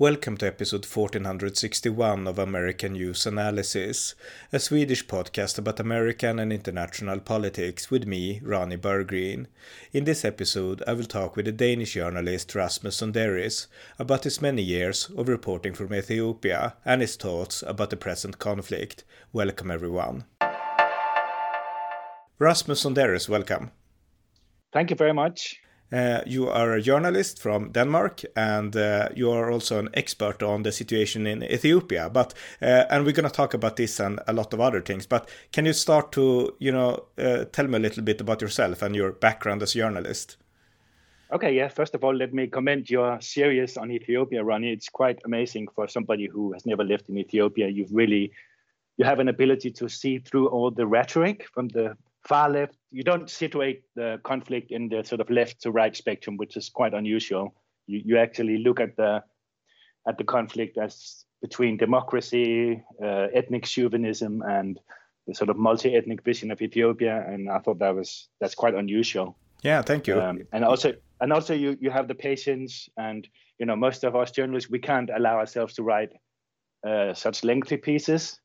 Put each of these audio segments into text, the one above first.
Welcome to episode 1461 of American News Analysis, a Swedish podcast about American and international politics with me, Ronny Berggren. In this episode, I will talk with the Danish journalist Rasmus Sonderriis about his many years of reporting from Ethiopia and his thoughts about the present conflict. Welcome, everyone. Rasmus Sonderriis, welcome. Thank you very much. Uh, you are a journalist from Denmark, and uh, you are also an expert on the situation in Ethiopia. But uh, and we're going to talk about this and a lot of other things. But can you start to you know uh, tell me a little bit about yourself and your background as a journalist? Okay, yeah. First of all, let me commend your series on Ethiopia, Ronnie. It's quite amazing for somebody who has never lived in Ethiopia. You've really you have an ability to see through all the rhetoric from the far left. You don't situate the conflict in the sort of left to right spectrum, which is quite unusual. You you actually look at the at the conflict as between democracy, uh, ethnic chauvinism, and the sort of multi-ethnic vision of Ethiopia, and I thought that was that's quite unusual. Yeah, thank you. Um, and also, and also, you you have the patience, and you know, most of us journalists we can't allow ourselves to write uh, such lengthy pieces,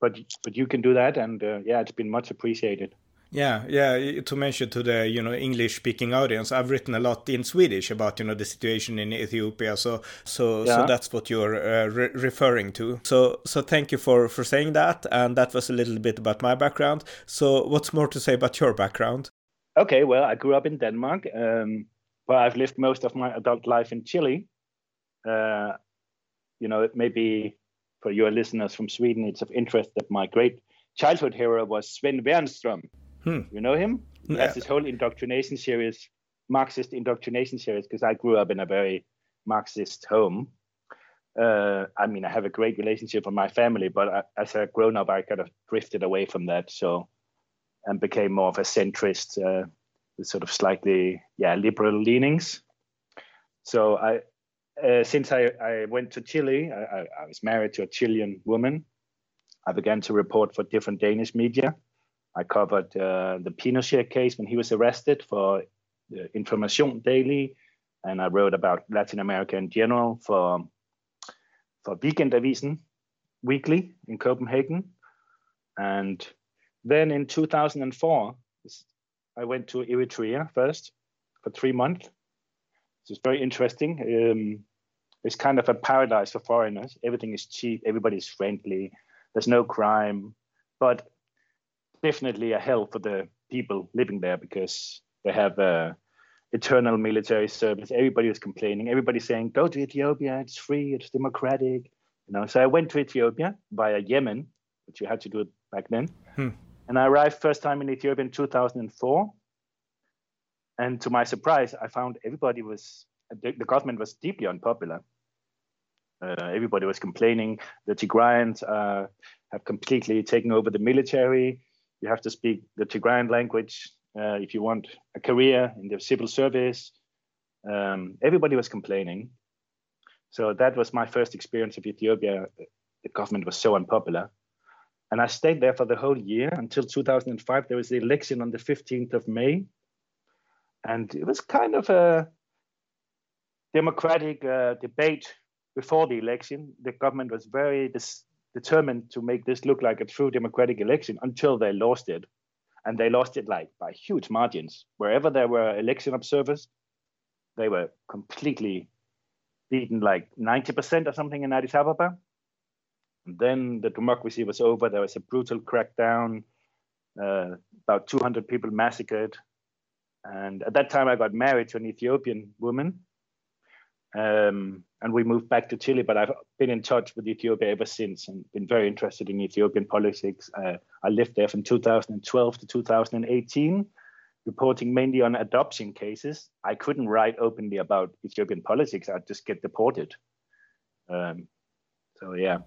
but but you can do that, and uh, yeah, it's been much appreciated. Yeah, yeah. To mention to the you know English speaking audience, I've written a lot in Swedish about you know the situation in Ethiopia. So so yeah. so that's what you're uh, re referring to. So so thank you for for saying that, and that was a little bit about my background. So what's more to say about your background? Okay, well, I grew up in Denmark, um, but I've lived most of my adult life in Chile. Uh, you know, maybe for your listeners from Sweden, it's of interest that my great childhood hero was Sven Wernström. Hmm. You know him? He yeah. has this whole indoctrination series, Marxist indoctrination series, because I grew up in a very Marxist home. Uh, I mean, I have a great relationship with my family, but I, as a grown up, I kind of drifted away from that. So, and became more of a centrist uh, with sort of slightly, yeah, liberal leanings. So I, uh, since I, I went to Chile, I, I was married to a Chilean woman. I began to report for different Danish media I covered uh, the Pinochet case when he was arrested for uh, Information Daily, and I wrote about Latin America in general for for Weekendavisen Weekly in Copenhagen. And then in 2004, I went to Eritrea first for three months. It's very interesting. Um, it's kind of a paradise for foreigners. Everything is cheap. Everybody's friendly. There's no crime. But definitely a hell for the people living there because they have uh, eternal military service. Everybody was complaining. Everybody saying, "Go to Ethiopia. It's free. It's democratic." You know. So I went to Ethiopia via Yemen, which you had to do it back then. Hmm. And I arrived first time in Ethiopia in 2004. And to my surprise, I found everybody was the, the government was deeply unpopular. Uh, everybody was complaining. that The Tigrayans uh, have completely taken over the military you have to speak the Tigrayan language uh, if you want a career in the civil service. Um, everybody was complaining. So that was my first experience of Ethiopia. The government was so unpopular. And I stayed there for the whole year until 2005. There was the election on the 15th of May. And it was kind of a democratic uh, debate before the election. The government was very dis- determined to make this look like a true democratic election until they lost it. And they lost it like by huge margins. Wherever there were election observers, they were completely beaten like 90% or something in Addis Ababa. And then the democracy was over. There was a brutal crackdown, uh, about 200 people massacred. And at that time, I got married to an Ethiopian woman um, and we moved back to Chile, but I've been in touch with Ethiopia ever since and been very interested in Ethiopian politics. Uh, I lived there from 2012 to 2018, reporting mainly on adoption cases. I couldn't write openly about Ethiopian politics, I'd just get deported. Um, so, yeah.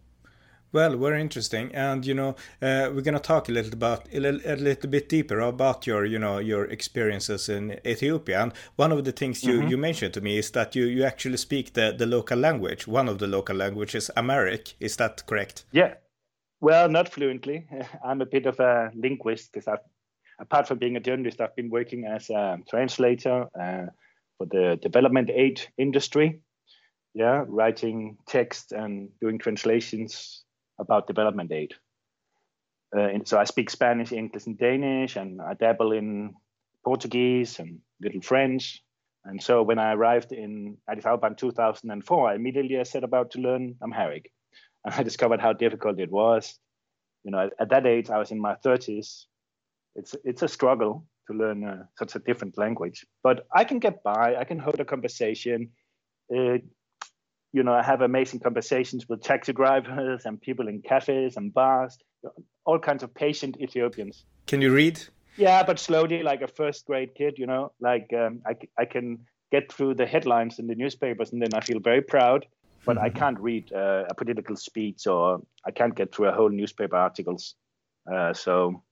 Well, very interesting, and you know, uh, we're gonna talk a little about a little, a little, bit deeper about your, you know, your experiences in Ethiopia. And one of the things you, mm-hmm. you mentioned to me is that you, you actually speak the, the local language. One of the local languages, Amharic. Is that correct? Yeah. Well, not fluently. I'm a bit of a linguist because I've, apart from being a journalist, I've been working as a translator uh, for the development aid industry yeah, writing text and doing translations about development aid. Uh, so I speak Spanish, English, and Danish, and I dabble in Portuguese and little French. And so when I arrived in Addis Ababa in 2004, I immediately I set about to learn Amharic. And I discovered how difficult it was. You know, at, at that age, I was in my 30s. It's it's a struggle to learn uh, such a different language, but I can get by. I can hold a conversation. Uh, you know, I have amazing conversations with taxi drivers and people in cafes and bars, all kinds of patient Ethiopians. Can you read? Yeah, but slowly, like a first grade kid, you know, like um, I, I can get through the headlines in the newspapers and then I feel very proud, but mm-hmm. I can't read uh, a political speech or I can't get through a whole newspaper articles. Uh, so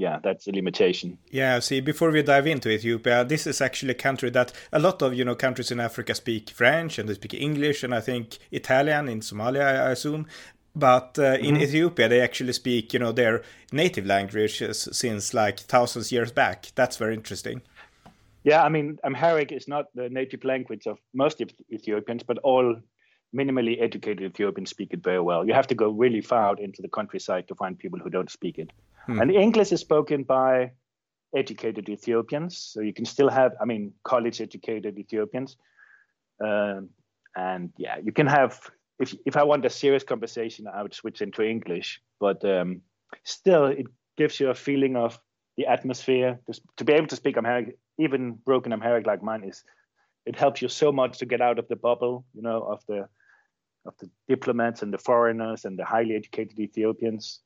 yeah, that's a limitation. Yeah, see, before we dive into Ethiopia, this is actually a country that a lot of you know countries in Africa speak French and they speak English and I think Italian in Somalia, I assume. But uh, in mm-hmm. Ethiopia, they actually speak, you know, their native languages since like thousands years back. That's very interesting. Yeah, I mean, Amharic is not the native language of most Ethiopians, but all minimally educated Ethiopians speak it very well. You have to go really far out into the countryside to find people who don't speak it. Hmm. And English is spoken by educated Ethiopians. So you can still have, I mean, college educated Ethiopians. Um, and yeah, you can have, if, if I want a serious conversation, I would switch into English. But um, still, it gives you a feeling of the atmosphere. To, to be able to speak Amharic, even broken Amharic like mine, is it helps you so much to get out of the bubble, you know, of the of the diplomats and the foreigners and the highly educated Ethiopians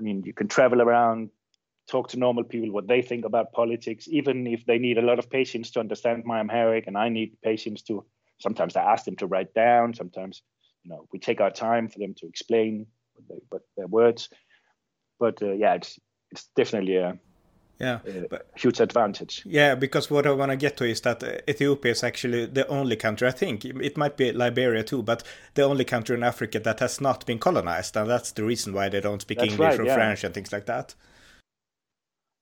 I mean, you can travel around, talk to normal people what they think about politics, even if they need a lot of patience to understand my Amharic, and I need patience to. Sometimes I ask them to write down. Sometimes, you know, we take our time for them to explain what, they, their words. But uh, yeah, it's it's definitely a yeah but, huge advantage. Yeah because what i want to get to is that ethiopia is actually the only country i think it might be liberia too but the only country in africa that has not been colonized and that's the reason why they don't speak that's english right, or yeah. french and things like that.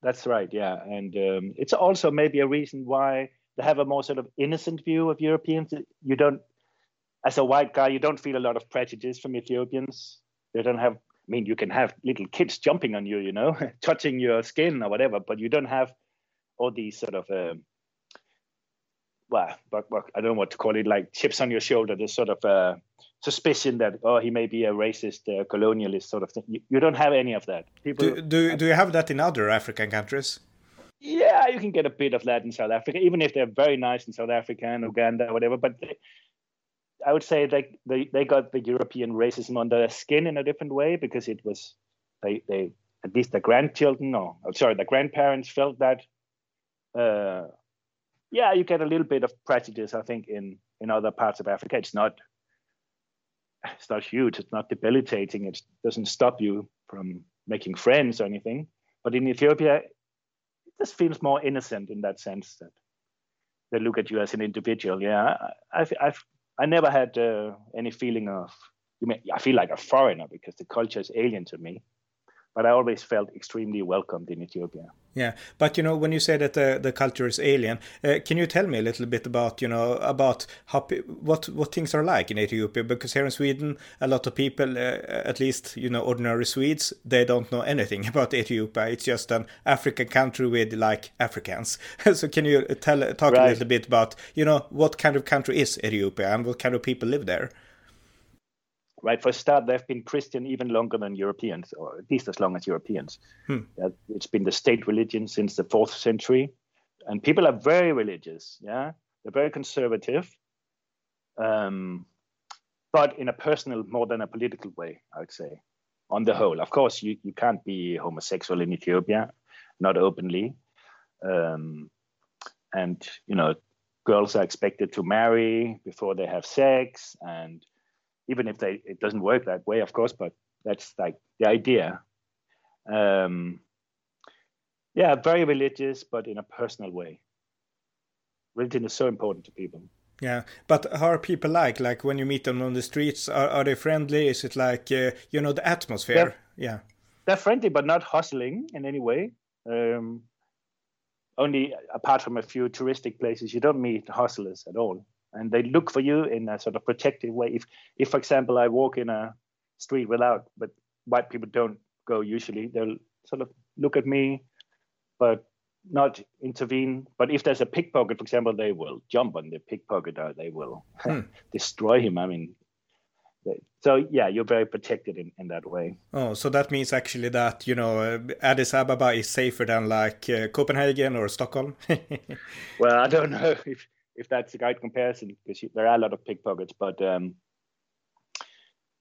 That's right yeah and um, it's also maybe a reason why they have a more sort of innocent view of europeans. You don't as a white guy you don't feel a lot of prejudice from ethiopians. They don't have I mean, you can have little kids jumping on you, you know, touching your skin or whatever, but you don't have all these sort of, um, well, I don't know what to call it, like chips on your shoulder, this sort of uh, suspicion that, oh, he may be a racist, uh, colonialist sort of thing. You, you, don't have any of that. People, do, do, do you have that in other African countries? Yeah, you can get a bit of that in South Africa, even if they're very nice in South Africa and Uganda, whatever. But they, I would say they, they they got the European racism under their skin in a different way because it was they they at least the grandchildren or oh, sorry the grandparents felt that uh, yeah you get a little bit of prejudice I think in in other parts of Africa. It's not it's not huge it's not debilitating it doesn't stop you from making friends or anything. But in Ethiopia it just feels more innocent in that sense that they look at you as an individual yeah. I've I've I never had uh, any feeling of, I feel like a foreigner because the culture is alien to me. But I always felt extremely welcomed in Ethiopia. Yeah, but you know, when you say that the, the culture is alien, uh, can you tell me a little bit about you know about how what what things are like in Ethiopia? Because here in Sweden, a lot of people, uh, at least you know ordinary Swedes, they don't know anything about Ethiopia. It's just an African country with like Africans. so can you tell talk right. a little bit about you know what kind of country is Ethiopia and what kind of people live there? Right? For a start, they've been Christian even longer than Europeans, or at least as long as Europeans. Hmm. Uh, it's been the state religion since the fourth century, and people are very religious. Yeah, they're very conservative, um, but in a personal more than a political way, I would say. On the whole, of course, you, you can't be homosexual in Ethiopia, not openly, um, and you know girls are expected to marry before they have sex and even if they it doesn't work that way, of course, but that's like the idea. Um, yeah, very religious, but in a personal way. Religion is so important to people. Yeah, but how are people like? Like when you meet them on the streets, are, are they friendly? Is it like uh, you know the atmosphere? They're, yeah, they're friendly, but not hustling in any way. Um, only apart from a few touristic places, you don't meet hustlers at all. And they look for you in a sort of protective way. If, if for example, I walk in a street without, but white people don't go usually, they'll sort of look at me, but not intervene. But if there's a pickpocket, for example, they will jump on the pickpocketer. They will hmm. destroy him. I mean, so yeah, you're very protected in, in that way. Oh, so that means actually that you know Addis Ababa is safer than like uh, Copenhagen or Stockholm. well, I don't know if if that's the right comparison because there are a lot of pickpockets, but um,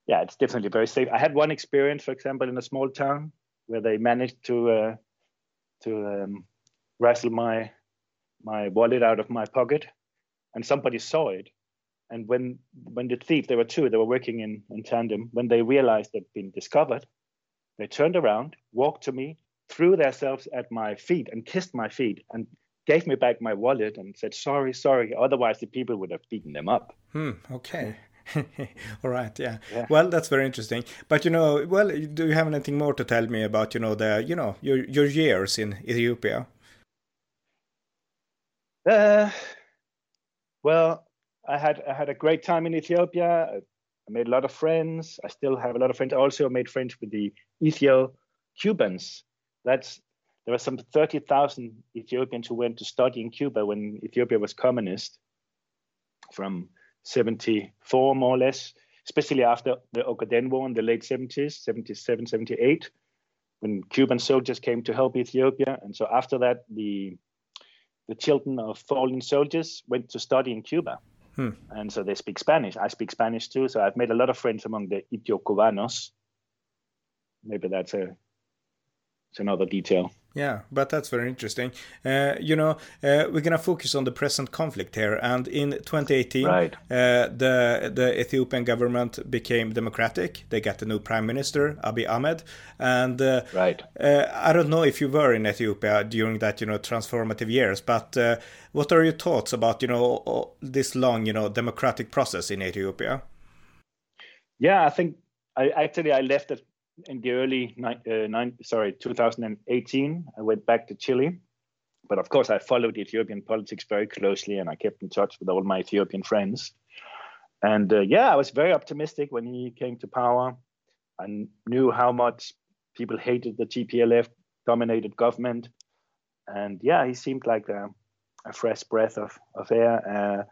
yeah, it's definitely very safe. I had one experience, for example, in a small town where they managed to uh, to um, wrestle my my wallet out of my pocket, and somebody saw it. And when when the thief, there were two, they were working in, in tandem. When they realized they'd been discovered, they turned around, walked to me, threw themselves at my feet, and kissed my feet, and gave me back my wallet and said sorry, sorry. Otherwise, the people would have beaten them up. Hmm. Okay. All right, yeah. yeah. Well, that's very interesting. But you know, well, do you have anything more to tell me about you know the you know your your years in Ethiopia? Uh, well, I had I had a great time in Ethiopia. I made a lot of friends. I still have a lot of friends. I also made friends with the Ethio Cubans. That's there were some 30,000 Ethiopians who went to study in Cuba when Ethiopia was communist from 74 more or less, especially after the Ogaden War in the late 70s, 77, 78, when Cuban soldiers came to help Ethiopia. And so after that, the the children of fallen soldiers went to study in Cuba. Hmm. And so they speak Spanish. I speak Spanish too. So I've made a lot of friends among the Ethio-Cubanos. Maybe that's a, it's another detail. Yeah, but that's very interesting. Uh, you know, uh, we're gonna focus on the present conflict here, and in 2018, right. uh, the the Ethiopian government became democratic. They got a new prime minister, Abiy Ahmed, and uh, right. Uh, I don't know if you were in Ethiopia during that you know transformative years, but uh, what are your thoughts about you know this long you know democratic process in Ethiopia? Yeah, I think I actually I left it in the early uh, nine, sorry 2018 i went back to chile. But of course i followed ethiopian politics very closely and i kept in touch with all my ethiopian friends. And uh, yeah i was very optimistic when he came to power. I knew how much people hated the tplf dominated government. And yeah he seemed like a, a fresh breath of, of air. Uh,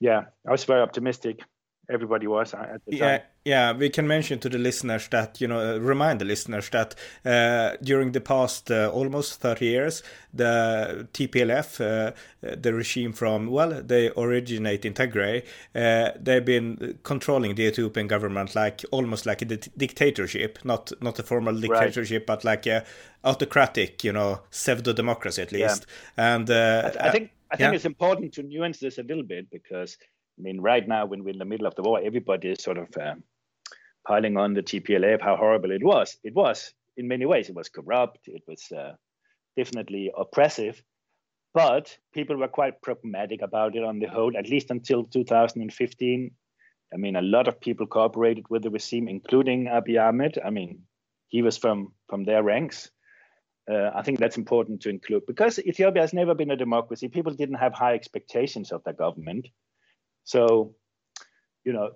yeah i was very optimistic everybody was at the yeah, time. Yeah, we can mention to the listeners that, you know, uh, remind the listeners that uh, during the past uh, almost 30 years, the TPLF, uh, the regime from, well, they originate in Tigray, uh, they've been controlling the Ethiopian government like almost like a di dictatorship, not not a formal dictatorship, right. but like a autocratic, you know, pseudo democracy at least. Yeah. And uh, I, I think I think yeah. it's important to nuance this a little bit because I mean, right now, when we're in the middle of the war, everybody is sort of um, piling on the TPLF, how horrible it was. It was, in many ways, it was corrupt, it was uh, definitely oppressive, but people were quite pragmatic about it on the whole, at least until 2015. I mean, a lot of people cooperated with the regime, including Abiy Ahmed. I mean, he was from from their ranks. Uh, I think that's important to include because Ethiopia has never been a democracy. People didn't have high expectations of their government. So, you know,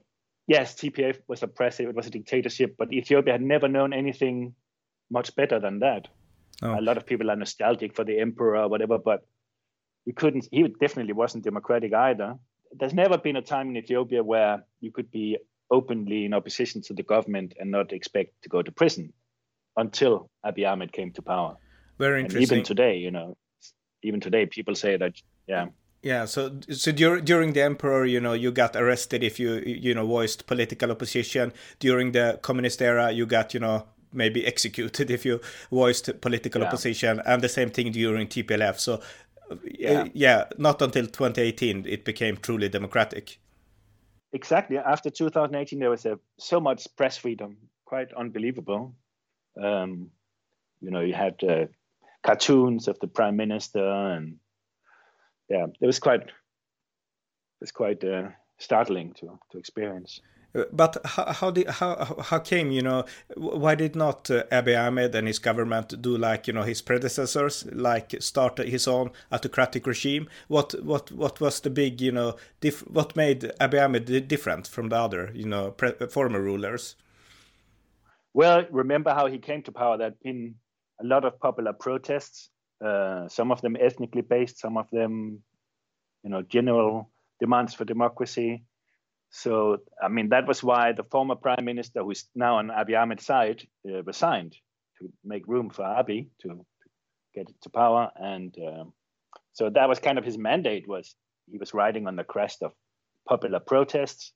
yes, TPF was oppressive, it was a dictatorship, but Ethiopia had never known anything much better than that. Oh. A lot of people are nostalgic for the emperor or whatever, but you couldn't, he definitely wasn't democratic either. There's never been a time in Ethiopia where you could be openly in opposition to the government and not expect to go to prison until Abiy Ahmed came to power. Very interesting. And even today, you know, even today, people say that, yeah. Yeah, so so dur- during the emperor, you know, you got arrested if you you know voiced political opposition. During the communist era, you got you know maybe executed if you voiced political yeah. opposition, and the same thing during TPLF. So yeah. Uh, yeah, not until 2018 it became truly democratic. Exactly. After 2018, there was a, so much press freedom, quite unbelievable. Um, you know, you had uh, cartoons of the prime minister and yeah, it was quite it was quite uh, startling to to experience. Uh, but how, how did how how came you know why did not uh, Abiy Ahmed and his government do like you know his predecessors like start his own autocratic regime? What what what was the big you know diff, what made Abiy Ahmed different from the other you know former rulers? Well, remember how he came to power? There'd been a lot of popular protests, uh, some of them ethnically based, some of them, you know, general demands for democracy. So, I mean, that was why the former prime minister, who's now on Abiy Ahmed's side, uh, resigned to make room for Abiy to, to get to power. And um, so that was kind of his mandate was he was riding on the crest of popular protests.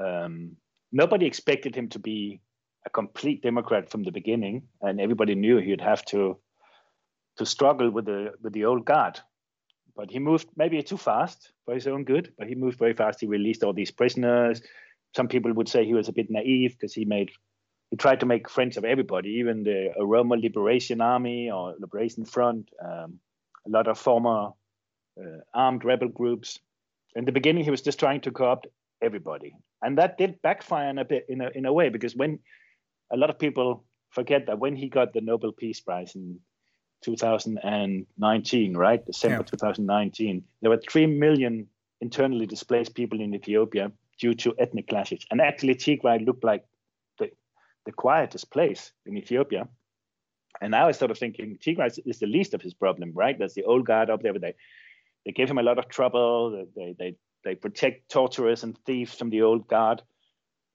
Um, nobody expected him to be a complete Democrat from the beginning, and everybody knew he'd have to to struggle with the with the old guard but he moved maybe too fast for his own good. But he moved very fast. He released all these prisoners. Some people would say he was a bit naive because he made he tried to make friends of everybody, even the Oromo Liberation Army or Liberation Front, um, a lot of former uh, armed rebel groups. In the beginning, he was just trying to co-opt everybody, and that did backfire in a bit in a in a way because when a lot of people forget that when he got the Nobel Peace Prize in 2019, right? December yeah. 2019, there were 3 million internally displaced people in Ethiopia due to ethnic clashes. And actually, Tigray looked like the, the quietest place in Ethiopia. And I was sort of thinking Tigray is the least of his problem, right? There's the old guard up there, but they, they give him a lot of trouble. They, they, they protect torturers and thieves from the old guard.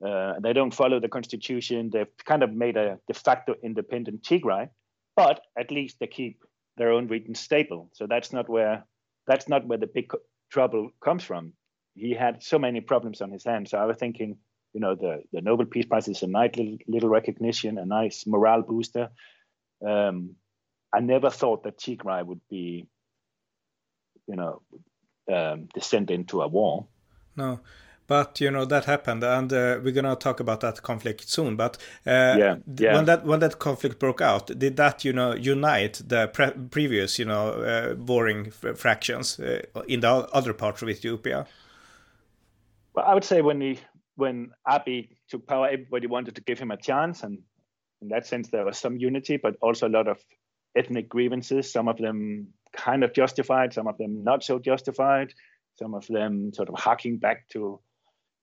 Uh, they don't follow the constitution. They've kind of made a de facto independent Tigray but at least they keep their own region stable. So that's not where that's not where the big trouble comes from. He had so many problems on his hands. So I was thinking, you know, the, the Nobel Peace Prize is a nice little, little recognition, a nice morale booster. Um, I never thought that Tigray would be, you know, um, descend into a war. No, but you know that happened, and uh, we're gonna talk about that conflict soon. But uh, yeah, yeah. when that when that conflict broke out, did that you know unite the pre previous you know uh, warring fractions uh, in the other parts of Ethiopia? Well, I would say when he when Abiy took power, everybody wanted to give him a chance, and in that sense there was some unity, but also a lot of ethnic grievances. Some of them kind of justified, some of them not so justified. Some of them sort of harking back to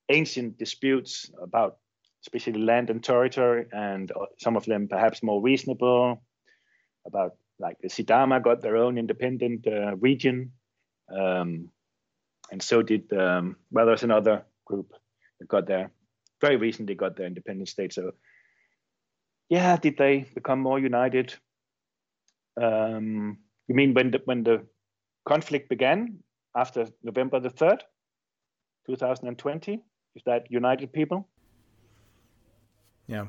ancient disputes about especially land and territory, and uh, some of them perhaps more reasonable about like the Sidama got their own independent uh, region, um, and so did um, well. There's another group that got their very recently got their independent state. So yeah, did they become more united? Um, you mean when the when the conflict began after November the third, 2020? Is that united people? Yeah.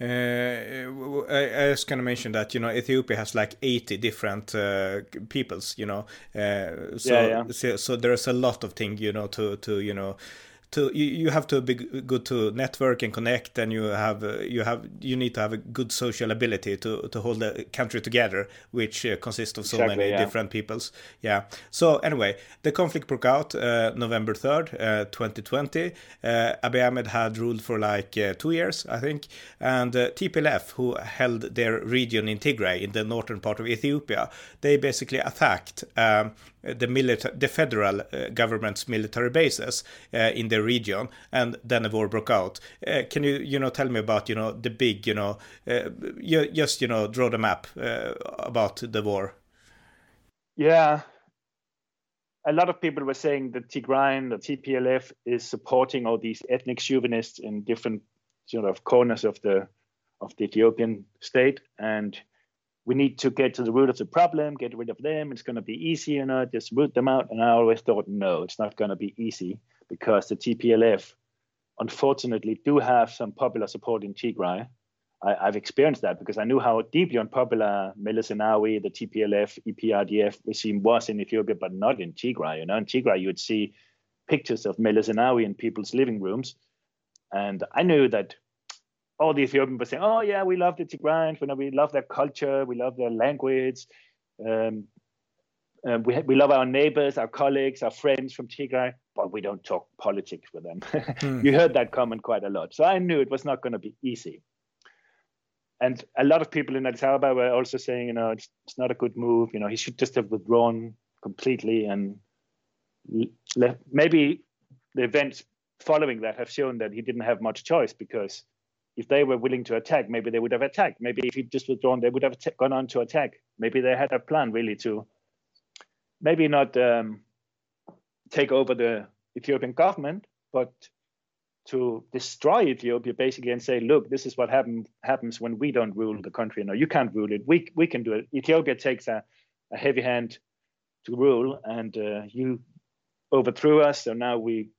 Uh, I, I was going to mention that you know Ethiopia has like 80 different uh, peoples you know uh, so, yeah, yeah. so so there's a lot of thing you know to to you know to you, you have to be good to network and connect and you have uh, you have you need to have a good social ability to to hold the country together which uh, consists of so exactly, many yeah. different peoples. Yeah. So anyway the conflict broke out uh, november 3rd uh, 2020 uh, abiy ahmed had ruled for like uh, two years i think and tplf who held their region in tigray in the northern part of ethiopia they basically attacked um, the military, the federal uh, government's military bases uh, in the region, and then a war broke out. Uh, can you, you know, tell me about, you know, the big, you know, uh, you, just, you know, draw the map uh, about the war? Yeah, a lot of people were saying that Tigrayan, the TPLF, is supporting all these ethnic chauvinists in different sort of corners of the of the Ethiopian state, and we need to get to the root of the problem, get rid of them. It's going to be easy, you know, just root them out. And I always thought, no, it's not going to be easy because the TPLF, unfortunately, do have some popular support in Tigray. I, have experienced that because I knew how deeply unpopular Meles Zenawi, the TPLF, EPRDF regime was in Ethiopia, but not in Tigray. You know, in Tigray, you would see pictures of Meles Zenawi in people's living rooms. And I knew that all the Ethiopians were saying, "Oh yeah, we love the Tigrayans. We love their culture. We love their language." Um, um, we we love our neighbors, our colleagues, our friends from Tigray, but we don't talk politics with them. mm. You heard that comment quite a lot, so I knew it was not going to be easy. And a lot of people in Addis Ababa were also saying, you know, it's, it's not a good move. You know, he should just have withdrawn completely, and le- maybe the events following that have shown that he didn't have much choice because if they were willing to attack, maybe they would have attacked. Maybe if he'd just withdrawn, they would have t- gone on to attack. Maybe they had a plan really to maybe not um, take over the Ethiopian government, but to destroy Ethiopia basically and say, look, this is what happen, happens when we don't rule the country. No, you can't rule it. We we can do it. Ethiopia takes a, a heavy hand to rule, and uh, you overthrew us, so now we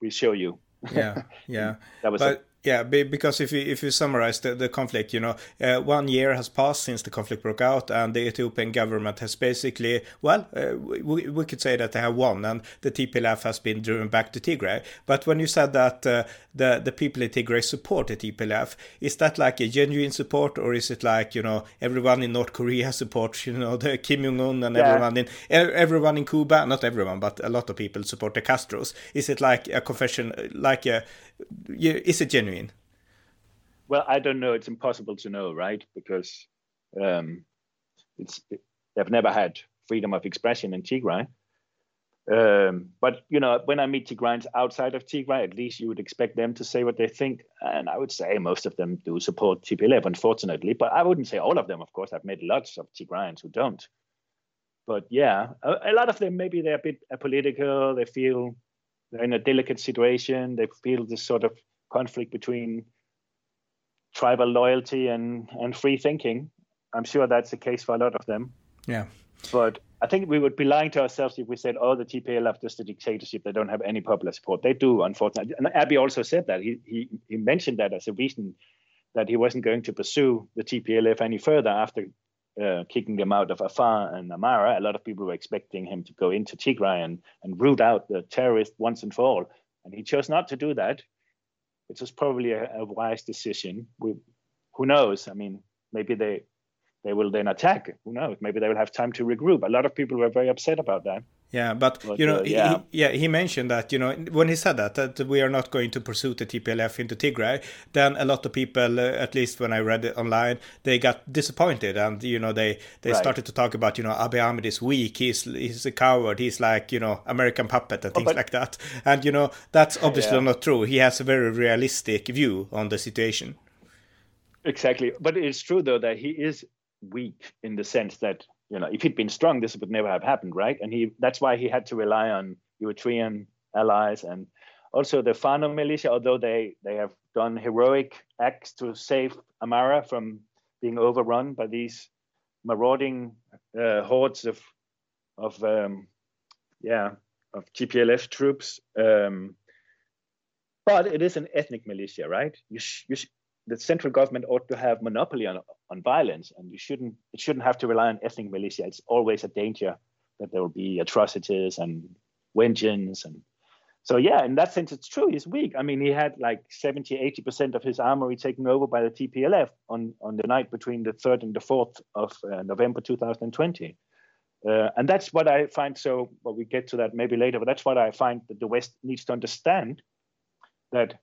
we show you. Yeah, yeah. that was. But yeah, because if you if you summarize the, the conflict, you know, uh, one year has passed since the conflict broke out, and the Ethiopian government has basically, well, uh, we, we could say that they have won, and the TPLF has been driven back to Tigray. But when you said that uh, the the people in Tigray support the TPLF, is that like a genuine support, or is it like you know everyone in North Korea supports you know the Kim Jong Un and yeah. everyone in everyone in Cuba, not everyone, but a lot of people support the Castros? Is it like a confession, like a is it genuine? Well, I don't know. It's impossible to know, right? Because um, it's they've never had freedom of expression in Tigray. Um, but you know, when I meet Tigrayans outside of Tigray, at least you would expect them to say what they think, and I would say most of them do support TPLF, unfortunately. But I wouldn't say all of them. Of course, I've met lots of Tigrayans who don't. But yeah, a, a lot of them maybe they're a bit apolitical. They feel they're in a delicate situation. They feel this sort of conflict between tribal loyalty and, and free thinking. I'm sure that's the case for a lot of them. Yeah. But I think we would be lying to ourselves if we said, oh, the TPLF just a dictatorship. They don't have any popular support. They do, unfortunately. And Abiy also said that. He, he, he mentioned that as a reason that he wasn't going to pursue the TPLF any further after uh, kicking them out of Afar and Amhara. A lot of people were expecting him to go into Tigray and, and root out the terrorists once and for all. And he chose not to do that, which was probably a, a wise decision. We, who knows? I mean, maybe they they will then attack. Who knows? Maybe they will have time to regroup. A lot of people were very upset about that. Yeah, but, but you know, uh, yeah. He, yeah, he mentioned that you know when he said that that we are not going to pursue the TPLF into Tigray, then a lot of people, uh, at least when I read it online, they got disappointed, and you know they they right. started to talk about you know Abiy Ahmed is weak, he's he's a coward, he's like you know American puppet and oh, things oh, but, like that, and you know that's obviously yeah. not true. He has a very realistic view on the situation. Exactly, but it's true though that he is weak in the sense that you know if he'd been strong, this would never have happened, right? And he that's why he had to rely on Eritrean allies and also the Fano militia, although they they have done heroic acts to save Amhara from being overrun by these marauding uh, hordes of of um, yeah of TPLF troops. Um, but it is an ethnic militia, right? You, sh- you sh- the central government ought to have monopoly on on violence, and you shouldn't it shouldn't have to rely on ethnic militia. It's always a danger that there will be atrocities and vengeance and so yeah, in that sense, it's true. He's weak. I mean, he had like 70, 80 percent of his armory taken over by the TPLF on on the night between the third and the fourth of uh, November 2020. Uh, and that's what I find so. Well, we get to that maybe later, but that's what I find that the West needs to understand that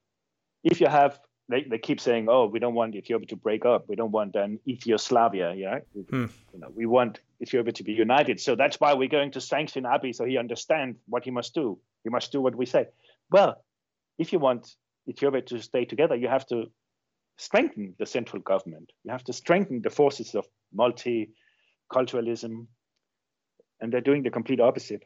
if you have they, they keep saying, "Oh, we don't want Ethiopia to break up. We don't want an Ethioslavia. Yeah, hmm. you know, we want Ethiopia to be united. So that's why we're going to sanction Abiy so he understands what he must do. He must do what we say. Well, if you want Ethiopia to stay together, you have to strengthen the central government. You have to strengthen the forces of multiculturalism, and they're doing the complete opposite.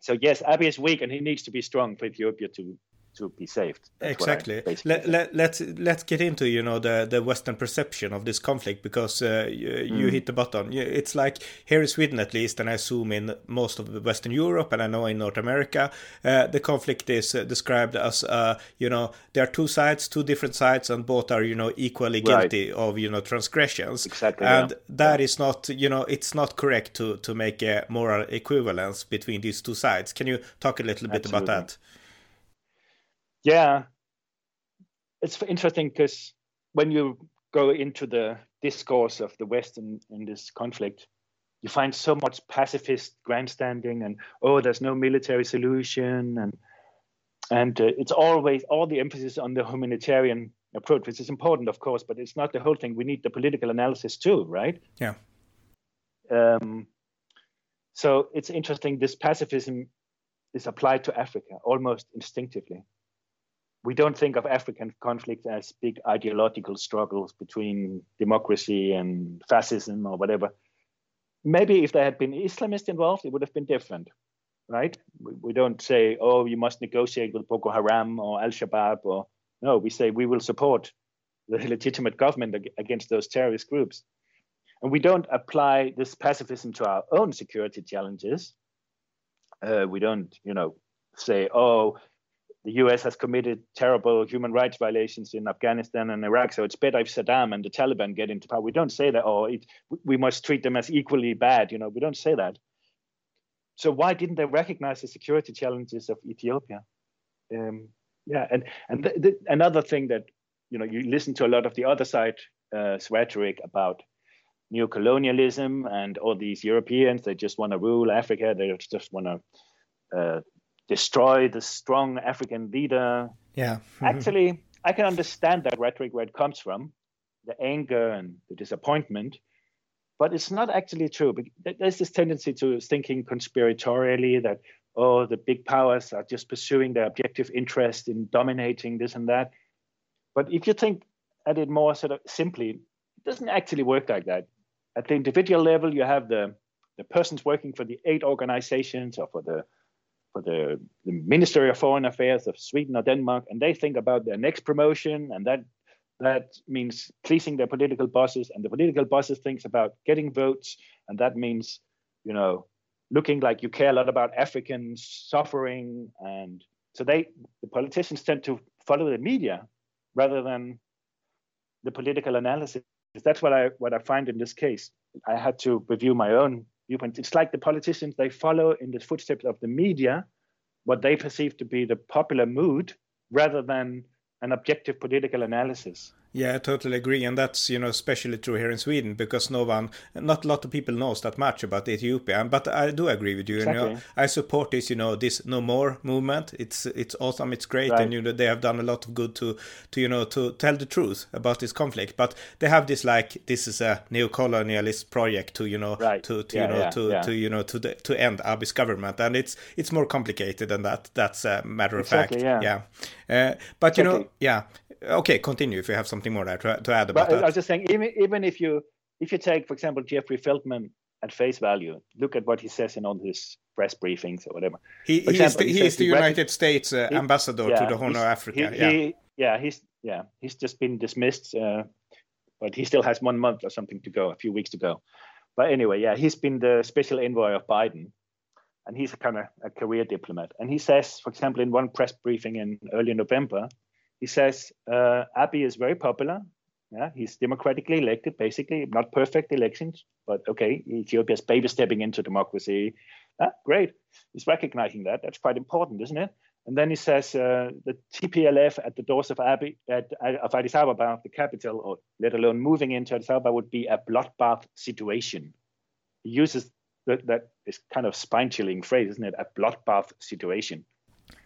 So yes, Abiy is weak, and he needs to be strong for Ethiopia to to be saved. That's exactly. Let, let, let's let's get into you know the the Western perception of this conflict because uh, you, mm. you, hit the button. It's like here in Sweden at least, and I assume in most of Western Europe, and I know in North America, uh, the conflict is uh, described as uh, you know there are two sides, two different sides, and both are you know equally guilty right. of you know transgressions. Exactly. And yeah. that yeah. is not you know it's not correct to to make a moral equivalence between these two sides. Can you talk a little bit Absolutely. about that? Yeah, it's interesting because when you go into the discourse of the West in, in this conflict, you find so much pacifist grandstanding and oh there's no military solution and and uh, it's always all the emphasis on the humanitarian approach which is important of course but it's not the whole thing. We need the political analysis too right? Yeah. Um, so it's interesting this pacifism is applied to africa almost instinctively we don't think of african conflicts as big ideological struggles between democracy and fascism or whatever maybe if there had been Islamists involved, it would have been different, right? We, we don't say, oh, you must negotiate with Boko Haram or Al Shabaab, or no, we say we will support the legitimate government against those terrorist groups. And we don't apply this pacifism to our own security challenges. Uh, we don't, you know, say, oh, the US has committed terrible human rights violations in Afghanistan and Iraq, so it's better if Saddam and the Taliban get into power. We don't say that, or it, we must treat them as equally bad. You know, we don't say that. So why didn't they recognize the security challenges of Ethiopia? Um, yeah, and and the, the, another thing that you know you listen to a lot of the other side uh, rhetoric about neo-colonialism and all these Europeans. They just want to rule Africa. They just want to uh, destroy the strong African leader. Yeah. Mm-hmm. Actually, I can understand that rhetoric where it comes from, the anger and the disappointment, but it's not actually true. There's this tendency to thinking conspiratorially that, oh, the big powers are just pursuing their objective interest in dominating this and that. But if you think at it more sort of simply, it doesn't actually work like that. At the individual level, you have the, the persons working for the aid organizations or for the for the, the Ministry of Foreign Affairs of Sweden or Denmark, and they think about their next promotion, and that that means pleasing their political bosses, and the political bosses thinks about getting votes, and that means, you know, looking like you care a lot about Africans suffering, and so they the politicians tend to follow the media rather than the political analysis. That's what I what I find in this case. I had to review my own It's like the politicians, they follow in the footsteps of the media what they perceive to be the popular mood rather than an objective political analysis. Yeah, I totally agree, and that's you know especially true here in Sweden because no one, not a lot of people knows that much about Ethiopia. But I do agree with you. Exactly. You know, I support this. You know, this no more movement. It's it's awesome. It's great, right. and you know they have done a lot of good to to you know to tell the truth about this conflict. But they have this like this is a neo-colonialist project to you know right. to, to yeah, you know yeah, to, yeah. to you know to the, to end Abiy's government, and it's it's more complicated than that. That's a matter of exactly, fact. Yeah. Uh, but exactly. you know, yeah okay, continue if you have something more there to, to add about but that. I was just saying, even even if you if you take, for example, Jeffrey Feltman at face value, look at what he says in all his press briefings or whatever. He, he example, is the, he, he is the United States uh, he, ambassador yeah, to the Horn of Africa. He, yeah. yeah, he's yeah he's just been dismissed, uh, but he still has one month or something to go, a few weeks to go. But anyway, yeah, he's been the special envoy of Biden, and he's a kind of a career diplomat. And he says, for example, in one press briefing in early November, he says uh, is very popular. Yeah, he's democratically elected, basically not perfect elections, but okay, Ethiopia's baby stepping into democracy. Ah, great, he's recognizing that. That's quite important, isn't it? And then he says uh, the TPLF at the doors of Abiy, at, of Addis Ababa, the capital, or let alone moving into Addis Ababa, would be a bloodbath situation. He uses that, that is kind of spine-chilling phrase, isn't it? A bloodbath situation.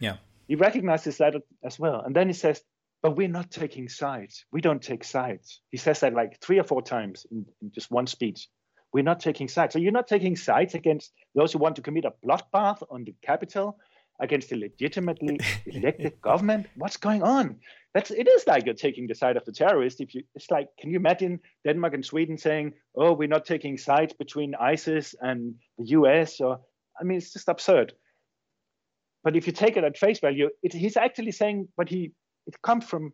Yeah. He recognizes that as well. And then he says, but we're not taking sides. We don't take sides. He says that like three or four times in, in just one speech. We're not taking sides. So you're not taking sides against those who want to commit a bloodbath on the capital, against the legitimately elected government. What's going on? That's it is like you're taking the side of the terrorist. If you, it's like, can you imagine Denmark and Sweden saying, "Oh, we're not taking sides between ISIS and the U.S." Or I mean, it's just absurd. But if you take it at face value, it, he's actually saying but he it comes from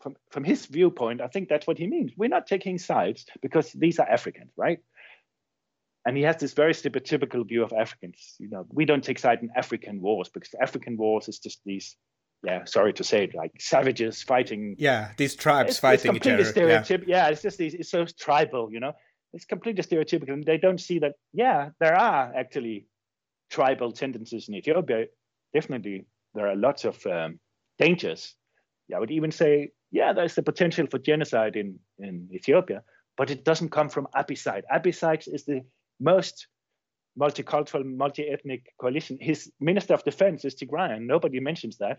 from from his viewpoint. I think that's what he means. We're not taking sides because these are Africans, right? And he has this very stereotypical view of Africans. You know, we don't take side in African wars because African wars is just these yeah, sorry to say it, like savages fighting. Yeah, these tribes it's, fighting it's each other. Yeah. yeah, it's just these, it's so tribal, you know. It's completely stereotypical, and they don't see that. Yeah, there are actually tribal tendencies in Ethiopia. Definitely, there are lots of um, dangers. I would even say, yeah, there's the potential for genocide in, in Ethiopia, but it doesn't come from. Abiy side is the most multicultural, multi-ethnic coalition. His minister of defense is Tigrayan. Nobody mentions that.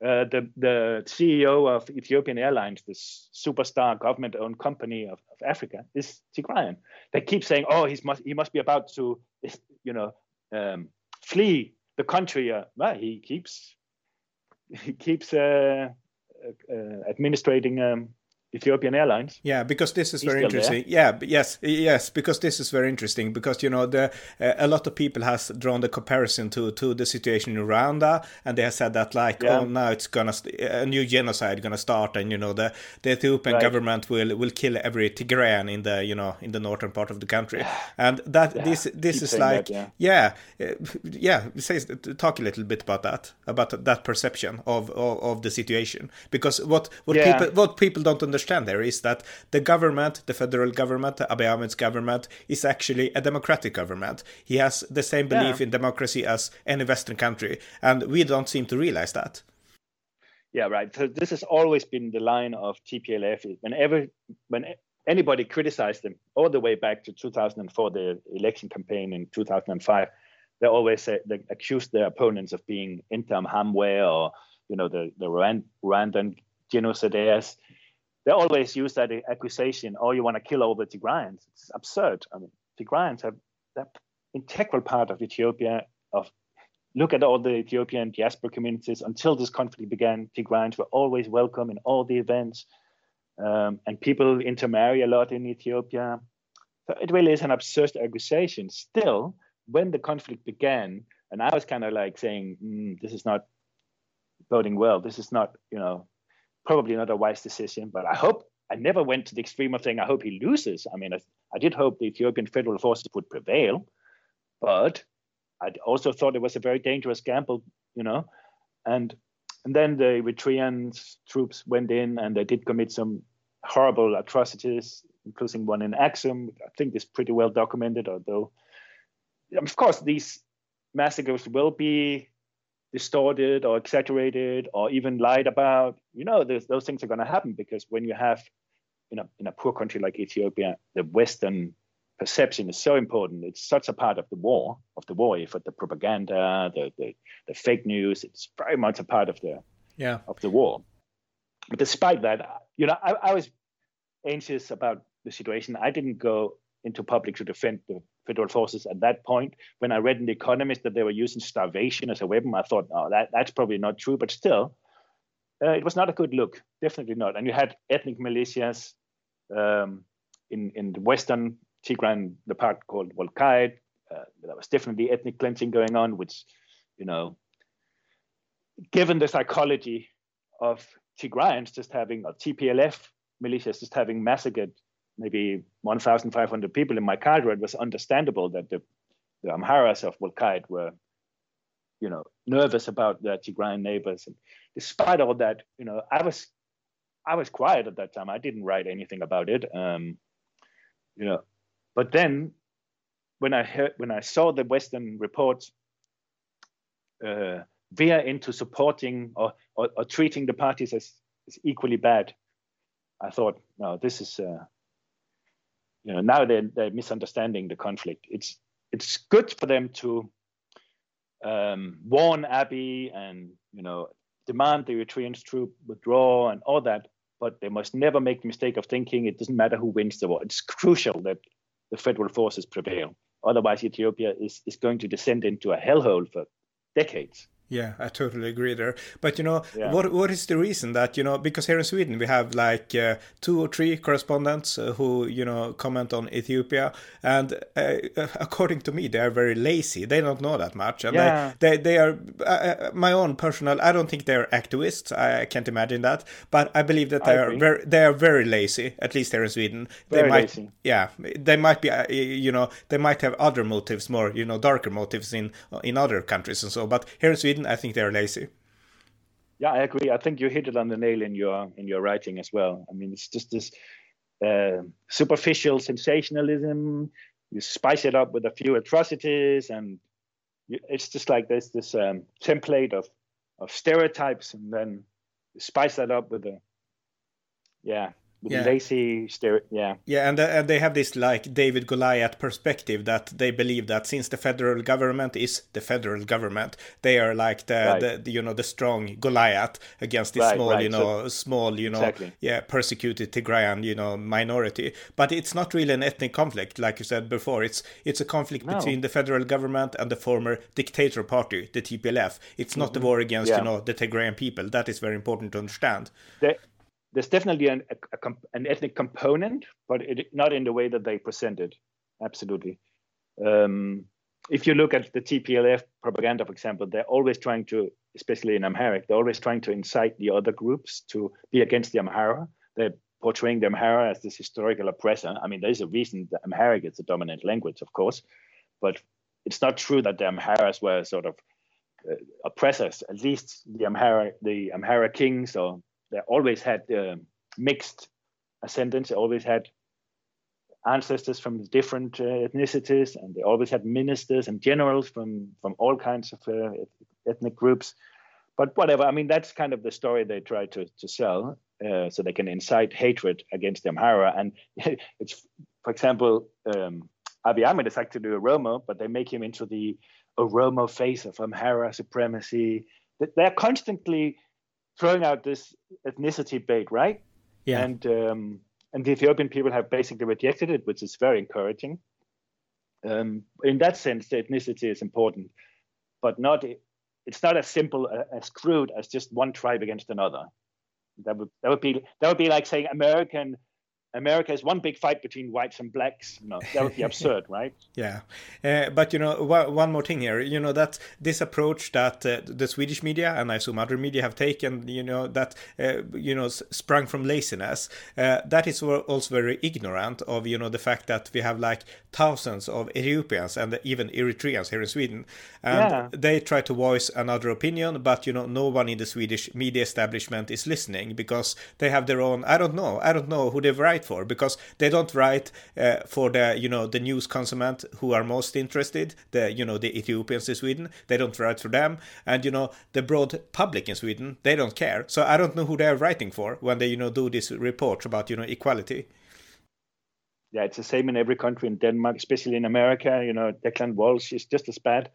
Uh, the the CEO of Ethiopian Airlines, this superstar government-owned company of, of Africa, is Tigrayan. They keep saying, "Oh, he must he must be about to, you know, um, flee the country." Uh, well, he keeps he keeps uh, uh, administrating um, Ethiopian Airlines. Yeah, because this is He's very interesting. There. Yeah, yes, yes, because this is very interesting because you know the uh, a lot of people has drawn the comparison to to the situation in Rwanda, and they have said that like, yeah. oh, now it's gonna a new genocide gonna start, and you know the the Ethiopian right. government will will kill every Tigrayan in the you know in the northern part of the country, and that yeah. this this is like that, yeah yeah, uh, yeah say talk a little bit about that about that perception of of, of the situation because what what people what people don't understand understand there is that the government, the federal government, Abiy Ahmed's government, is actually a democratic government. He has the same belief yeah. in democracy as any Western country, and we don't seem to realize that. Yeah, right. So this has always been the line of TPLF. Whenever, when anybody criticized them, all the way back to 2004, the election campaign in 2005, they always say, they accused their opponents of being Interahamwe or you know the the Rwandan genocidaires they always use that accusation, oh, you want to kill all the Tigrayans. It's absurd. I mean, Tigrayans are that integral part of Ethiopia. Of look at all the Ethiopian diaspora communities. Until this conflict began, Tigrayans were always welcome in all the events, um, and people intermarry a lot in Ethiopia. So it really is an absurd accusation. Still, when the conflict began, and I was kind of like saying, mm, "This is not voting well. This is not, you know, probably not a wise decision, but I hope I never went to the extreme of saying I hope he loses. I mean, I, I did hope the Ethiopian federal forces would prevail, but I also thought it was a very dangerous gamble, you know. And and then the Eritrean troops went in and they did commit some horrible atrocities, including one in Axum. I think it's pretty well documented, although of course these massacres will be distorted or exaggerated or even lied about, you know, those things are going to happen because when you have, you know, in a poor country like Ethiopia, the Western perception is so important. It's such a part of the war, of the war effort, the propaganda, the, the, the fake news. It's very much a part of the yeah of the war. But despite that, you know, I, I was anxious about the situation. I didn't go into public to defend the federal forces at that point. When I read in The Economist that they were using starvation as a weapon, I thought, oh, that, that's probably not true. But still, uh, it was not a good look. Definitely not. And you had ethnic militias um, in, in the western Tigray, the part called Wolkayt. Uh, there was definitely ethnic cleansing going on, which, you know, given the psychology of Tigrayans just having, or TPLF militias just having massacred maybe 1,500 people in Mai Kadra, it was understandable that the, the Amharas of Wolkayt were, you know, nervous about their Tigrayan neighbors. And despite all that, you know, I was, I was quiet at that time. I didn't write anything about it. Um, you know, but then when I heard, when I saw the Western reports uh, veer into supporting or, or, or treating the parties as, as equally bad, I thought, no, this is uh, you know now they're, they're misunderstanding the conflict it's it's good for them to um, warn Abiy and you know demand the Eritrean troop withdraw and all that, but they must never make the mistake of thinking it doesn't matter who wins the war. It's crucial that the federal forces prevail. Otherwise, Ethiopia is, is going to descend into a hellhole for decades. Yeah, I totally agree there. But you know, yeah. what what is the reason that you know because here in Sweden we have like uh, two or three correspondents uh, who you know comment on Ethiopia, and uh, according to me, they are very lazy. They don't know that much, and yeah. they, they they are uh, uh, my own personal. I don't think they're activists. I can't imagine that, but I believe that they are very they are very lazy. At least here in Sweden, very they might lazy. yeah they might be uh, you know they might have other motives, more you know darker motives in in other countries and so. But here in Sweden I think they're lazy. Yeah, I agree. I think you hit it on the nail in your in your writing as well. I mean, it's just this uh, superficial sensationalism. You spice it up with a few atrocities, and you, it's just like this this um, template of of stereotypes, and then spice that up with a yeah yeah. lazy stereo yeah yeah and, uh, and they have this like david goliath perspective that they believe that since the federal government is the federal government they are like the, right. the, the, you know the strong goliath against this right, small right. you know so, small you know exactly. yeah persecuted tigrayan you know minority but it's not really an ethnic conflict like you said before it's it's a conflict no. between the federal government and the former dictator party the tplf it's not mm-hmm. a war against yeah. you know the tigrayan people that is very important to understand the, there's definitely an, a, a, an ethnic component, but it, not in the way that they present it. Absolutely. Um, if you look at the TPLF propaganda, for example, they're always trying to, especially in Amharic, they're always trying to incite the other groups to be against the Amhara. They're portraying the Amhara as this historical oppressor. I mean, there's a reason that Amharic is the dominant language, of course, but it's not true that the Amharas were sort of uh, oppressors. At least the Amhara, the Amhara kings or they always had uh, mixed ascendants. They always had ancestors from different uh, ethnicities, and they always had ministers and generals from from all kinds of uh, ethnic groups. But whatever, I mean, that's kind of the story they try to to sell, uh, so they can incite hatred against the Amhara. And it's, for example, um, Abiy Ahmed is actually a Oromo, but they make him into the Oromo face of Amhara supremacy. They're constantly throwing out this ethnicity bait, right? Yeah. And um, and the Ethiopian people have basically rejected it, which is very encouraging. Um, in that sense, the ethnicity is important, but not it's not as simple as crude as just one tribe against another. That would that would be that would be like saying American America is one big fight between whites and blacks. No, that would be absurd, right? Yeah, uh, but you know, one more thing here. You know that this approach that uh, the Swedish media and I assume other media have taken, you know, that uh, you know sprung from laziness. Uh, that is also very ignorant of you know the fact that we have like thousands of Ethiopians and even Eritreans here in Sweden, and yeah. they try to voice another opinion, but you know, no one in the Swedish media establishment is listening because they have their own. I don't know. I don't know who they write for because they don't write uh, for the you know the news consummate who are most interested the you know the Ethiopians in Sweden. They don't write for them. And you know the broad public in Sweden they don't care. So I don't know who they are writing for when they you know do these reports about you know equality. Yeah it's the same in every country in Denmark especially in America. You know Declan Walsh is just as bad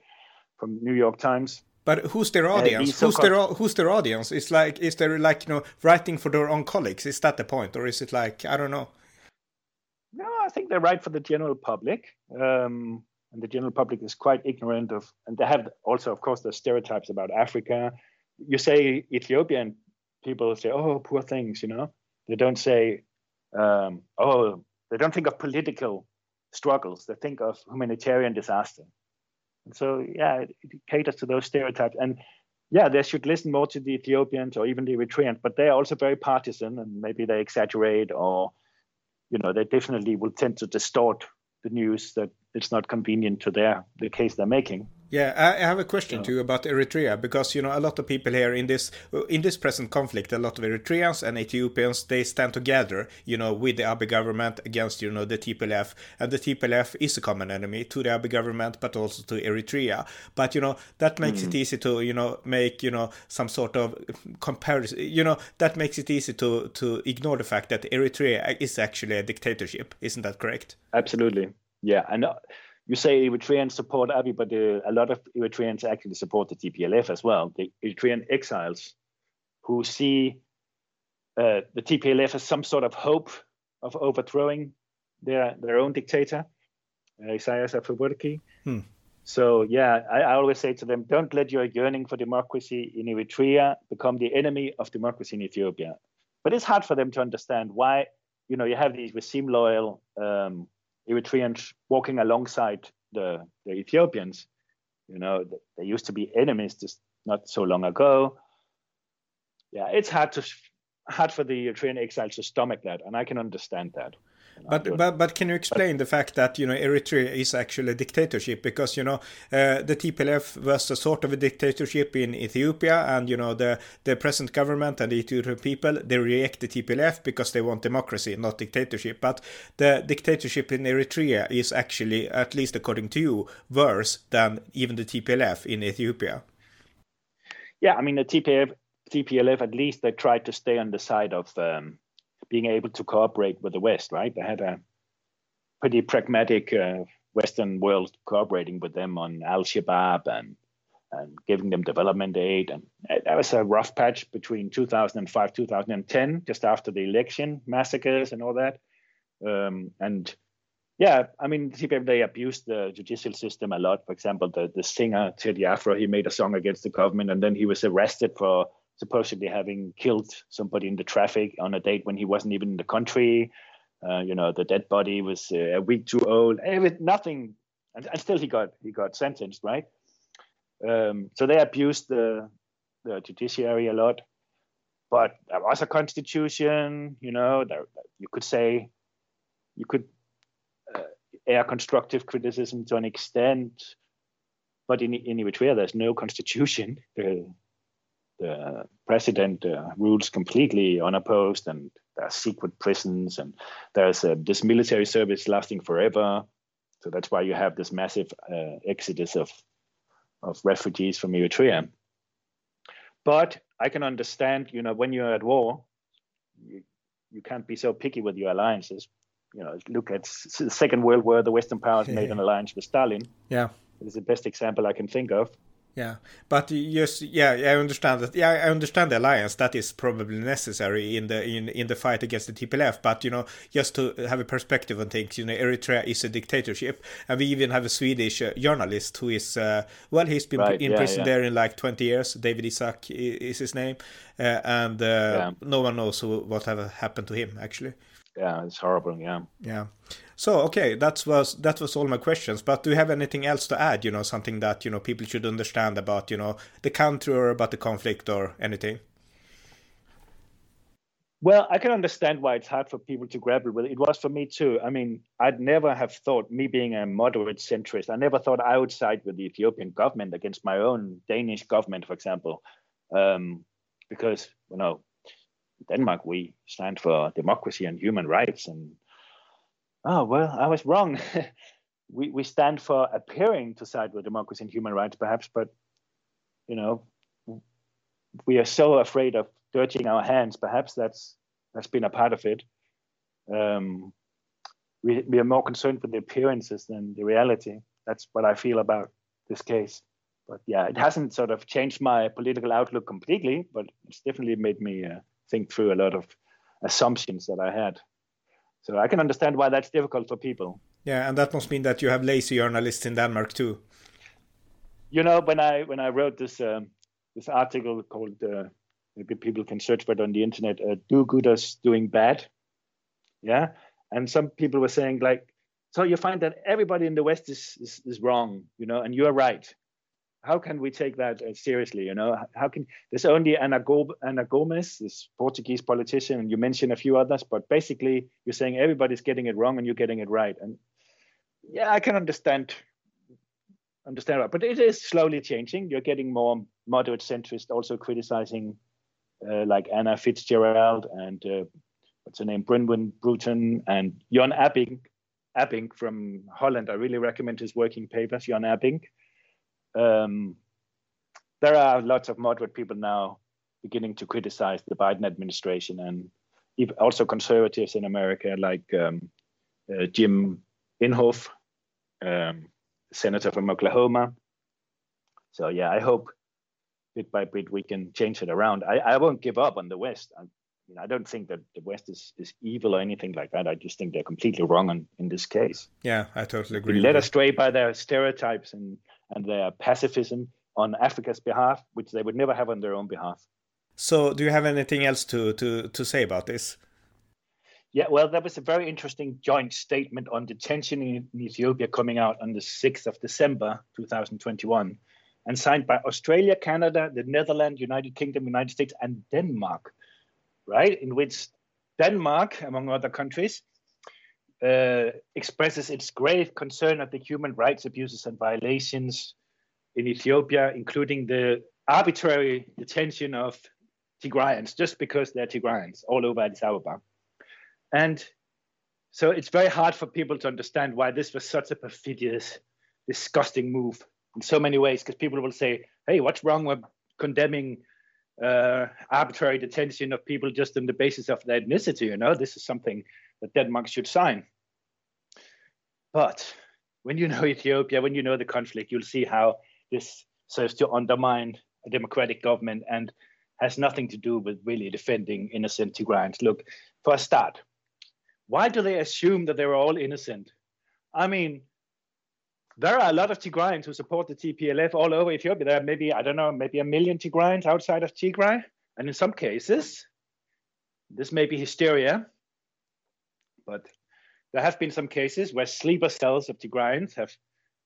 from New York Times but who's their uh, audience? Uh, who's their who's their audience? It's like is there like you know writing for their own colleagues? Is that the point, or is it like I don't know? No, I think they write for the general public, um, and the general public is quite ignorant of, and they have also, of course, the stereotypes about Africa. You say Ethiopian people say, "Oh, poor things," you know. They don't say, um, "Oh," they don't think of political struggles. They think of humanitarian disaster. So, yeah, it, it caters to those stereotypes. And yeah, they should listen more to the Ethiopians or even the Eritreans, but they're also very partisan and maybe they exaggerate or, you know, they definitely will tend to distort the news that it's not convenient to their the case they're making. Yeah, I have a question yeah. to you about Eritrea because you know a lot of people here in this in this present conflict, a lot of Eritreans and Ethiopians they stand together, you know, with the Abiy government against you know the TPLF, and the TPLF is a common enemy to the Abiy government, but also to Eritrea. But you know that makes mm. it easy to you know make you know some sort of comparison. You know that makes it easy to to ignore the fact that Eritrea is actually a dictatorship. Isn't that correct? Absolutely. Yeah, and you say Eritreans support Abiy, but uh, a lot of Eritreans actually support the TPLF as well. The Eritrean exiles who see uh, the TPLF as some sort of hope of overthrowing their their own dictator, uh, Isaias Afewerki. Hmm. So yeah, I, I, always say to them, don't let your yearning for democracy in Eritrea become the enemy of democracy in Ethiopia. But it's hard for them to understand why, you know, you have these regime loyal um, Eritreans walking alongside the, the Ethiopians. You know, they used to be enemies just not so long ago. Yeah, it's hard to hard for the Eritrean exiles to stomach that, and I can understand that. But, but but can you explain the fact that you know Eritrea is actually a dictatorship because you know uh, the TPLF was a sort of a dictatorship in Ethiopia and you know the the present government and the Ethiopian people they reject the TPLF because they want democracy not dictatorship but the dictatorship in Eritrea is actually at least according to you worse than even the TPLF in Ethiopia. Yeah, I mean the TPLF TPLF at least they tried to stay on the side of um, being able to cooperate with the West, right? They had a pretty pragmatic uh, Western world cooperating with them on Al Shabaab and and giving them development aid. And that was a rough patch between 2005, 2010, just after the election massacres and all that. Um, and yeah, I mean, they abused the judicial system a lot. For example, the, the singer Teddy Afro, he made a song against the government, and then he was arrested for supposedly having killed somebody in the traffic on a date when he wasn't even in the country. Uh, you know, the dead body was uh, a week too old. Nothing, and, and still he got he got sentenced, right? Um, so they abused the, the judiciary a lot. But there was a constitution, you know, there, you could say, you could uh, air constructive criticism to an extent. But in, in Eritrea, there's no constitution. the president uh, rules completely unopposed, and there are secret prisons, and there's uh, this military service lasting forever. So that's why you have this massive uh, exodus of of refugees from Eritrea. But I can understand, you know, when you're at war, you, you can't be so picky with your alliances. You know, look at the Second World War, the Western powers made an alliance with Stalin. Yeah. It's the best example I can think of. Yeah, but just yeah, I understand that. Yeah, I understand the alliance that is probably necessary in the in in the fight against the TPLF. But you know, just to have a perspective on things, you know, Eritrea is a dictatorship, and we even have a Swedish uh, journalist who is uh, well, he's been right, in yeah, prison yeah. there in like twenty years. Dawit Isaak is his name, uh, and uh, yeah. no one knows what have happened to him actually. Yeah, it's horrible. Yeah. Yeah. So okay, that was that was all my questions. But do you have anything else to add? You know, something that you know people should understand about you know the country or about the conflict or anything. Well, I can understand why it's hard for people to grapple with it. It was for me too. I mean, I'd never have thought, me being a moderate centrist, I never thought I would side with the Ethiopian government against my own Danish government, for example, um, because you know, Denmark we stand for democracy and human rights, and oh well i was wrong. We we stand for appearing to side with democracy and human rights perhaps but you know we are so afraid of dirtying our hands. Perhaps that's that's been a part of it. Um, we, we are more concerned with the appearances than the reality. That's what i feel about this case. But yeah it hasn't sort of changed my political outlook completely but it's definitely made me uh, think through a lot of assumptions that i had so I can understand why that's difficult for people. Yeah, and that must mean that you have lazy journalists in Denmark too. You know, when I when I wrote this um, this article called uh, maybe people can search for it on the internet, uh, "Do Gooders Doing Bad," yeah, and some people were saying like, so you find that everybody in the West is is, is wrong, you know, and you're right how can we take that uh, seriously? You know, how can there's only Ana, Go, Ana Gomes, this Portuguese politician, and you mentioned a few others, but basically you're saying everybody's getting it wrong and you're getting it right. And yeah, I can understand understand that, but it is slowly changing. You're getting more moderate centrist, also criticizing uh, like Anna Fitzgerald and uh, what's her name, Bronwyn Bruton and Jan Abbink. Abbink from Holland. I really recommend his working papers, Jan Abbink um, there are lots of moderate people now beginning to criticize the Biden administration and also conservatives in America like um, uh, Jim Inhofe, um, senator from Oklahoma. So yeah, I hope bit by bit we can change it around. I, I won't give up on the West. I, you know, I don't think that the West is, is evil or anything like that. I just think they're completely wrong in, in this case. Yeah, I totally agree. Led astray by their stereotypes and and their pacifism on Africa's behalf, which they would never have on their own behalf. So, do you have anything else to, to, to say about this? Yeah, well, there was a very interesting joint statement on detention in, in Ethiopia coming out on the 6th of December 2021 and signed by Australia, Canada, the Netherlands, United Kingdom, United States, and Denmark, right? In which Denmark, among other countries, uh, expresses its grave concern at the human rights abuses and violations in Ethiopia, including the arbitrary detention of Tigrayans just because they're Tigrayans all over Addis Ababa. And so it's very hard for people to understand why this was such a perfidious, disgusting move in so many ways, because people will say, hey, what's wrong with condemning uh, arbitrary detention of people just on the basis of their ethnicity. You know, this is something that Denmark should sign. But when you know Ethiopia, when you know the conflict, you'll see how this serves to undermine a democratic government and has nothing to do with really defending innocent Tigrayans. Look, for a start, why do they assume that they're all innocent? I mean, there are a lot of Tigrayans who support the TPLF all over Ethiopia. There are maybe, I don't know, maybe a million Tigrayans outside of Tigray. And in some cases, this may be hysteria, but there have been some cases where sleeper cells of Tigrayans have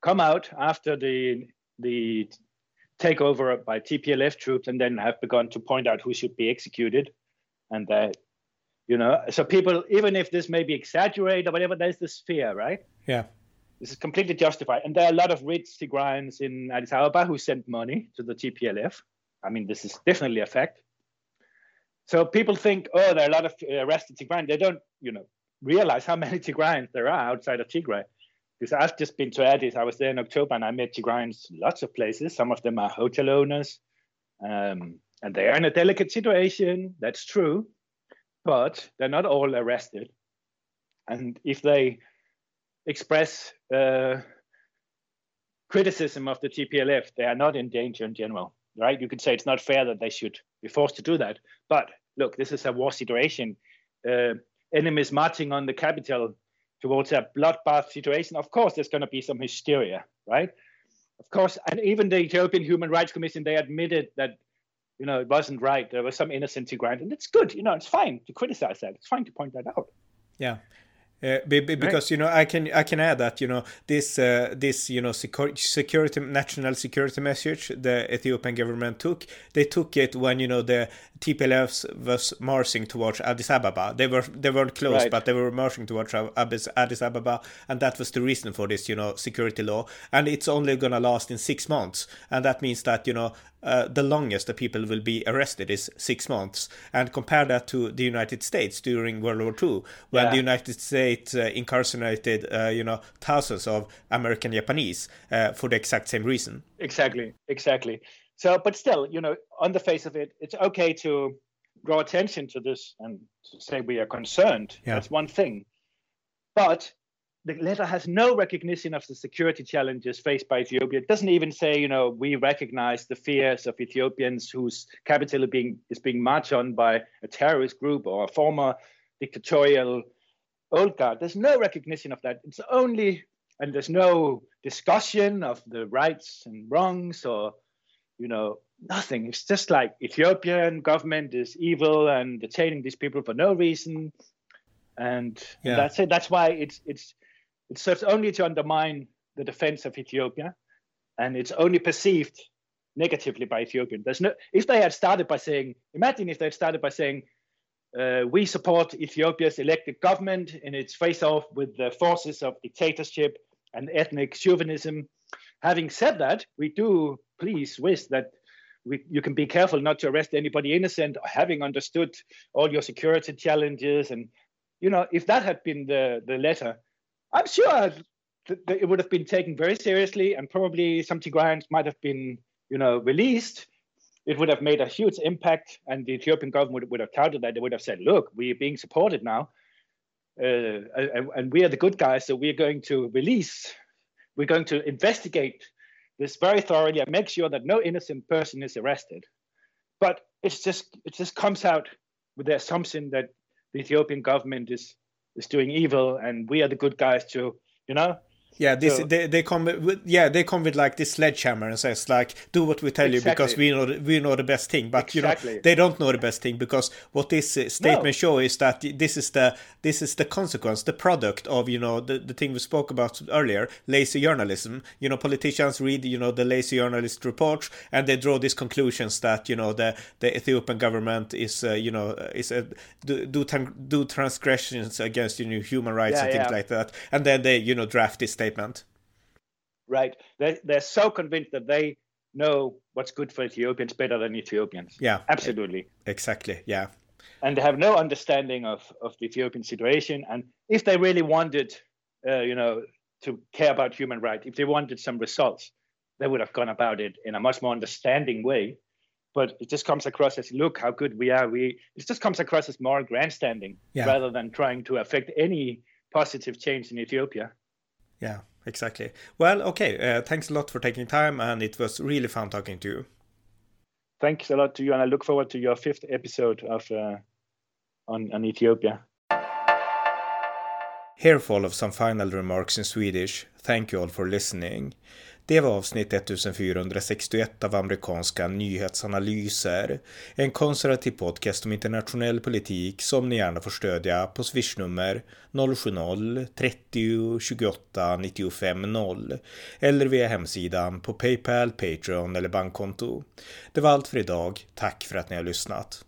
come out after the the takeover by TPLF troops and then have begun to point out who should be executed. And that, you know, so people, even if this may be exaggerated or whatever, there's this fear, right? Yeah. This is completely justified. And there are a lot of rich Tigrayans in Addis Ababa who sent money to the TPLF. I mean, this is definitely a fact. So people think, oh, there are a lot of arrested Tigrayans. They don't, you know, realize how many Tigrayans there are outside of Tigray. Because I've just been to Addis. I was there in October and I met Tigrayans lots of places. Some of them are hotel owners. Um, and they are in a delicate situation. That's true. But they're not all arrested. And if they express uh, criticism of the TPLF, they are not in danger in general, right? You could say it's not fair that they should be forced to do that. But look, this is a war situation. Uh, enemies marching on the capital towards a bloodbath situation. Of course, there's going to be some hysteria, right? Of course, and even the Ethiopian Human Rights Commission, they admitted that, you know, it wasn't right. There was some innocent Tigrayans, and it's good. You know, it's fine to criticize that. It's fine to point that out. Yeah. Uh, because right. you know I can I can add that you know this uh, this you know security national security message the Ethiopian government took they took it when you know the TPLF was marching towards Addis Ababa they were they weren't close right. but they were marching towards Addis, Addis Ababa and that was the reason for this you know security law and it's only gonna last in six months and that means that you know uh, the longest the people will be arrested is six months. And compare that to the United States during World War II, when yeah. the United States uh, incarcerated, uh, you know, thousands of American Japanese uh, for the exact same reason. Exactly, exactly. So, but still, you know, on the face of it, it's okay to draw attention to this and to say we are concerned. Yeah. That's one thing. But the letter has no recognition of the security challenges faced by Ethiopia. It doesn't even say, you know, we recognize the fears of Ethiopians whose capital is being, is being marched on by a terrorist group or a former dictatorial old guard. There's no recognition of that. It's only, and there's no discussion of the rights and wrongs or, you know, nothing. It's just like Ethiopian government is evil and detaining these people for no reason. And yeah. that's it. That's why it's it's it serves only to undermine the defense of Ethiopia, and it's only perceived negatively by Ethiopians. There's no, if they had started by saying, imagine if they had started by saying, uh, we support Ethiopia's elected government in its face off with the forces of dictatorship and ethnic chauvinism. Having said that, we do please wish that we, you can be careful not to arrest anybody innocent, having understood all your security challenges. And, you know, if that had been the, the letter, I'm sure that it would have been taken very seriously, and probably some Tigrayans might have been, you know, released. It would have made a huge impact, and the Ethiopian government would have countered that. They would have said, "Look, we are being supported now, uh, and we are the good guys, so we are going to release. We're going to investigate this very thoroughly and make sure that no innocent person is arrested." But it's just it just comes out with the assumption that the Ethiopian government is is doing evil and we are the good guys to you know yeah, this so, they, they come with yeah they come with like this sledgehammer and says like do what we tell exactly. you because we know the, we know the best thing, but exactly. you know they don't know the best thing because what this uh, statement no. shows is that this is the this is the consequence, the product of you know the, the thing we spoke about earlier, lazy journalism. You know politicians read you know the lazy journalist reports and they draw these conclusions that you know the the Ethiopian government is uh, you know is uh, do do, do transgressions against you know human rights yeah, and things yeah. like that, and then they you know draft this statement statement. Right. They're, they're so convinced that they know what's good for Ethiopians better than Ethiopians. Yeah. Absolutely. Exactly. Yeah. And they have no understanding of, of the Ethiopian situation. And if they really wanted, uh, you know, to care about human rights, if they wanted some results, they would have gone about it in a much more understanding way but it just comes across as look how good we are. We it just comes across as more grandstanding yeah. rather than trying to affect any positive change in Ethiopia. Yeah, exactly. Well, okay. Uh, thanks a lot for taking time, and it was really fun talking to you. Thanks a lot to you, and I look forward to your fifth episode of uh, on on Ethiopia. Here follow some final remarks in Swedish. Thank you all for listening. Det var avsnitt 1461 av amerikanska nyhetsanalyser. En konservativ podcast om internationell politik som ni gärna får stödja på swishnummer 070-30 28 95 0 eller via hemsidan på Paypal, Patreon eller bankkonto. Det var allt för idag. Tack för att ni har lyssnat.